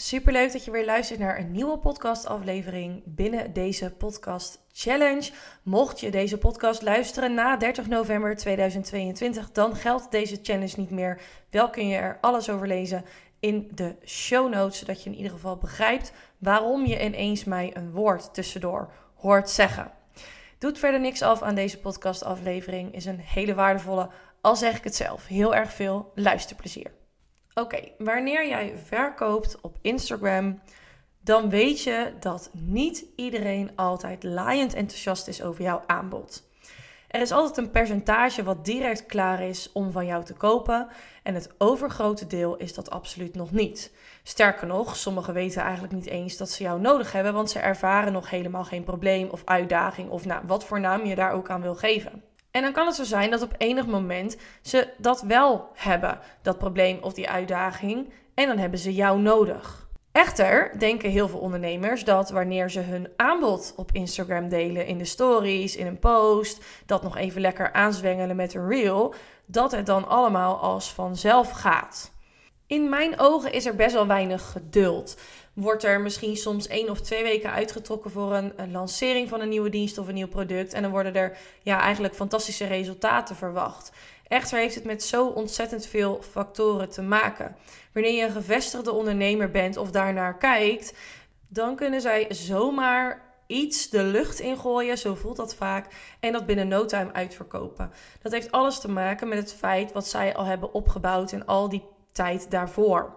Superleuk dat je weer luistert naar een nieuwe podcastaflevering binnen deze podcast challenge. Mocht je deze podcast luisteren na 30 november 2022, dan geldt deze challenge niet meer. Wel kun je er alles over lezen in de show notes, zodat je in ieder geval begrijpt waarom je ineens mij een woord tussendoor hoort zeggen. Doet verder niks af aan deze podcastaflevering, is een hele waardevolle, al zeg ik het zelf. Heel erg veel luisterplezier. Oké, wanneer jij verkoopt op Instagram, dan weet je dat niet iedereen altijd laaiend enthousiast is over jouw aanbod. Er is altijd een percentage wat direct klaar is om van jou te kopen en het overgrote deel is dat absoluut nog niet. Sterker nog, sommigen weten eigenlijk niet eens dat ze jou nodig hebben, want ze ervaren nog helemaal geen probleem of uitdaging of nou, wat voor naam je daar ook aan wil geven. En dan kan het zo zijn dat op enig moment ze dat wel hebben, dat probleem of die uitdaging, en dan hebben ze jou nodig. Echter denken heel veel ondernemers dat wanneer ze hun aanbod op Instagram delen, in de stories, in een post, dat nog even lekker aanzwengelen met een reel, dat het dan allemaal als vanzelf gaat. In mijn ogen is er best wel weinig geduld wordt er misschien soms één of twee weken uitgetrokken voor een, lancering van een nieuwe dienst of een nieuw product. En dan worden er ja, eigenlijk fantastische resultaten verwacht. Echter heeft het met zo ontzettend veel factoren te maken. Wanneer je een gevestigde ondernemer bent of daarnaar kijkt, dan kunnen zij zomaar iets de lucht ingooien, zo voelt dat vaak, en dat binnen no time uitverkopen. Dat heeft alles te maken met het feit wat zij al hebben opgebouwd en al die tijd daarvoor.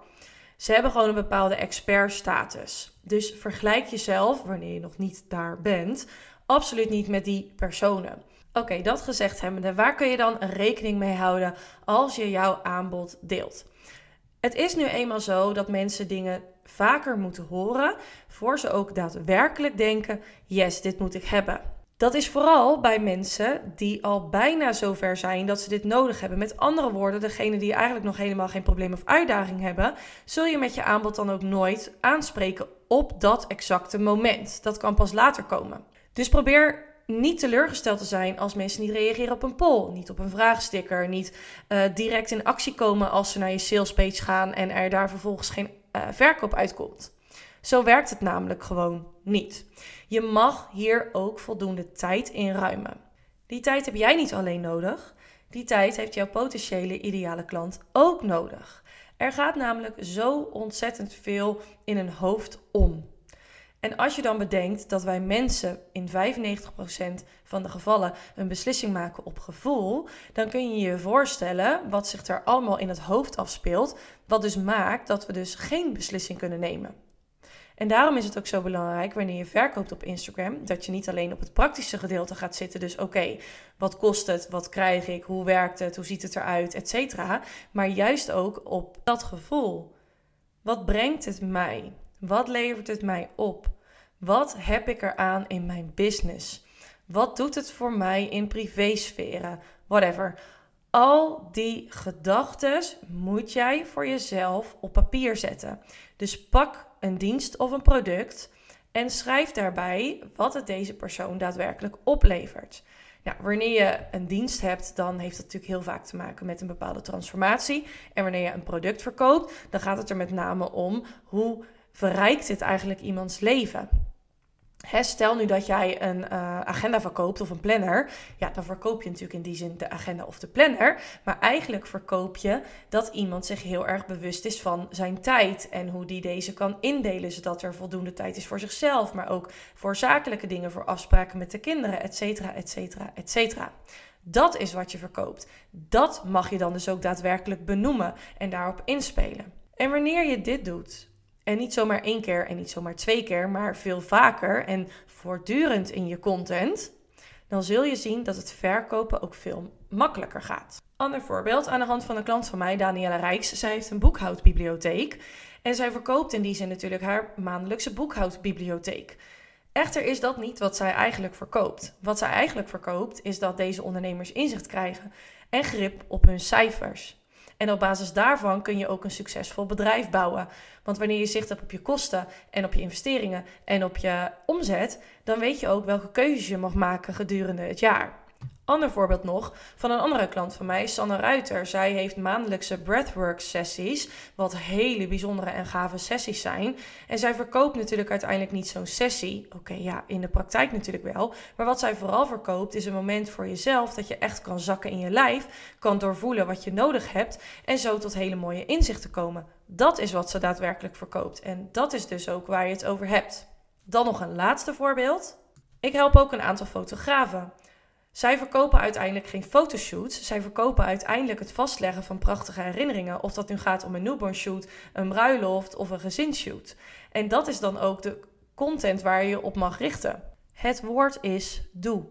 Ze hebben gewoon een bepaalde expertstatus. Dus vergelijk jezelf, wanneer je nog niet daar bent, absoluut niet met die personen. Oké, dat gezegd hebbende, waar kun je dan rekening mee houden als je jouw aanbod deelt? Het is nu eenmaal zo dat mensen dingen vaker moeten horen, voor ze ook daadwerkelijk denken: yes, dit moet ik hebben. Dat is vooral bij mensen die al bijna zover zijn dat ze dit nodig hebben. Met andere woorden, degene die eigenlijk nog helemaal geen probleem of uitdaging hebben, zul je met je aanbod dan ook nooit aanspreken op dat exacte moment. Dat kan pas later komen. Dus probeer niet teleurgesteld te zijn als mensen niet reageren op een poll, niet op een vraagsticker, niet uh, direct in actie komen als ze naar je salespage gaan en er daar vervolgens geen uh, verkoop uitkomt. Zo werkt het namelijk gewoon niet. Je mag hier ook voldoende tijd in ruimen. Die tijd heb jij niet alleen nodig, die tijd heeft jouw potentiële ideale klant ook nodig. Er gaat namelijk zo ontzettend veel in een hoofd om. En als je dan bedenkt dat wij mensen in 95% van de gevallen een beslissing maken op gevoel, dan kun je je voorstellen wat zich er allemaal in het hoofd afspeelt, wat dus maakt dat we dus geen beslissing kunnen nemen. En daarom is het ook zo belangrijk wanneer je verkoopt op Instagram, dat je niet alleen op het praktische gedeelte gaat zitten. Dus oké, wat kost het? Wat krijg ik? Hoe werkt het? Hoe ziet het eruit? Et Maar juist ook op dat gevoel. Wat brengt het mij? Wat levert het mij op? Wat heb ik eraan in mijn business? Wat doet het voor mij in privésferen? Whatever. Al die gedachten moet jij voor jezelf op papier zetten. Dus pak een dienst of een product en schrijf daarbij wat het deze persoon daadwerkelijk oplevert. Wanneer je een dienst hebt, dan heeft dat natuurlijk heel vaak te maken met een bepaalde transformatie. En wanneer je een product verkoopt, dan gaat het er met name om hoe verrijkt dit eigenlijk iemands leven stel nu dat jij een uh, agenda verkoopt of een planner. Ja, dan verkoop je natuurlijk in die zin de agenda of de planner. Maar eigenlijk verkoop je dat iemand zich heel erg bewust is van zijn tijd. En hoe die deze kan indelen. Zodat er voldoende tijd is voor zichzelf. Maar ook voor zakelijke dingen, voor afspraken met de kinderen, et cetera, et cetera, et cetera. Dat is wat je verkoopt. Dat mag je dan dus ook daadwerkelijk benoemen en daarop inspelen. En wanneer je dit doet, en niet zomaar één keer en niet zomaar twee keer, maar veel vaker en voortdurend in je content, dan zul je zien dat het verkopen ook veel makkelijker gaat. Ander voorbeeld aan de hand van een klant van mij, Danielle Rijks. Zij heeft een boekhoudbibliotheek en zij verkoopt in die zin natuurlijk haar maandelijkse boekhoudbibliotheek. Echter is dat niet wat zij eigenlijk verkoopt. Wat zij eigenlijk verkoopt is dat deze ondernemers inzicht krijgen en grip op hun cijfers. En op basis daarvan kun je ook een succesvol bedrijf bouwen. Want wanneer je zicht hebt op je kosten en op je investeringen en op je omzet, dan weet je ook welke keuzes je mag maken gedurende het jaar. Ander voorbeeld nog van een andere klant van mij, Sanne Ruiter. Zij heeft maandelijkse breathwork sessies, wat hele bijzondere en gave sessies zijn. En zij verkoopt natuurlijk uiteindelijk niet zo'n sessie. Oké, ja, in de praktijk natuurlijk wel. Maar wat zij vooral verkoopt is een moment voor jezelf dat je echt kan zakken in je lijf, kan doorvoelen wat je nodig hebt en zo tot hele mooie inzichten komen. Dat is wat ze daadwerkelijk verkoopt. En dat is dus ook waar je het over hebt. Dan nog een laatste voorbeeld. Ik help ook een aantal fotografen. Zij verkopen uiteindelijk geen fotoshoots. Zij verkopen uiteindelijk het vastleggen van prachtige herinneringen. Of dat nu gaat om een newborn shoot, een bruiloft of een gezinsshoot. En dat is dan ook de content waar je op mag richten. Het woord is doe.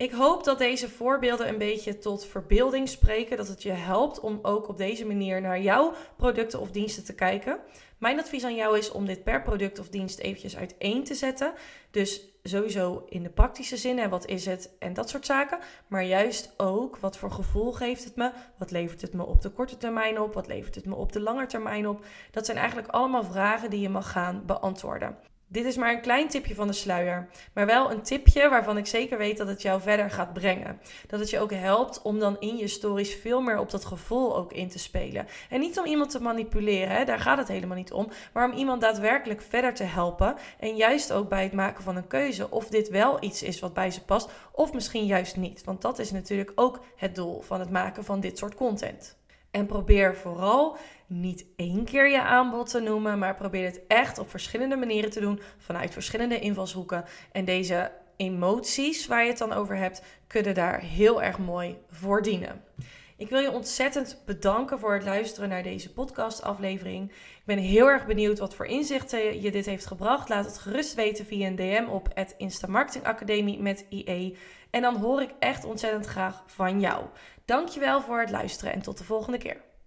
Ik hoop dat deze voorbeelden een beetje tot verbeelding spreken. Dat het je helpt om ook op deze manier naar jouw producten of diensten te kijken. Mijn advies aan jou is om dit per product of dienst eventjes uiteen te zetten. Dus sowieso in de praktische zin en wat is het en dat soort zaken. Maar juist ook wat voor gevoel geeft het me? Wat levert het me op de korte termijn op? Wat levert het me op de lange termijn op? Dat zijn eigenlijk allemaal vragen die je mag gaan beantwoorden. Dit is maar een klein tipje van de sluier, maar wel een tipje waarvan ik zeker weet dat het jou verder gaat brengen. Dat het je ook helpt om dan in je stories veel meer op dat gevoel ook in te spelen. En niet om iemand te manipuleren, hè, daar gaat het helemaal niet om, maar om iemand daadwerkelijk verder te helpen. En juist ook bij het maken van een keuze of dit wel iets is wat bij ze past, of misschien juist niet. Want dat is natuurlijk ook het doel van het maken van dit soort content. En probeer vooral niet één keer je aanbod te noemen, maar probeer het echt op verschillende manieren te doen, vanuit verschillende invalshoeken. En deze emoties waar je het dan over hebt, kunnen daar heel erg mooi voor dienen. Ik wil je ontzettend bedanken voor het luisteren naar deze podcastaflevering. Ik ben heel erg benieuwd wat voor inzichten je dit heeft gebracht. Laat het gerust weten via een DM op het Academie met IE. En dan hoor ik echt ontzettend graag van jou. Dankjewel voor het luisteren en tot de volgende keer.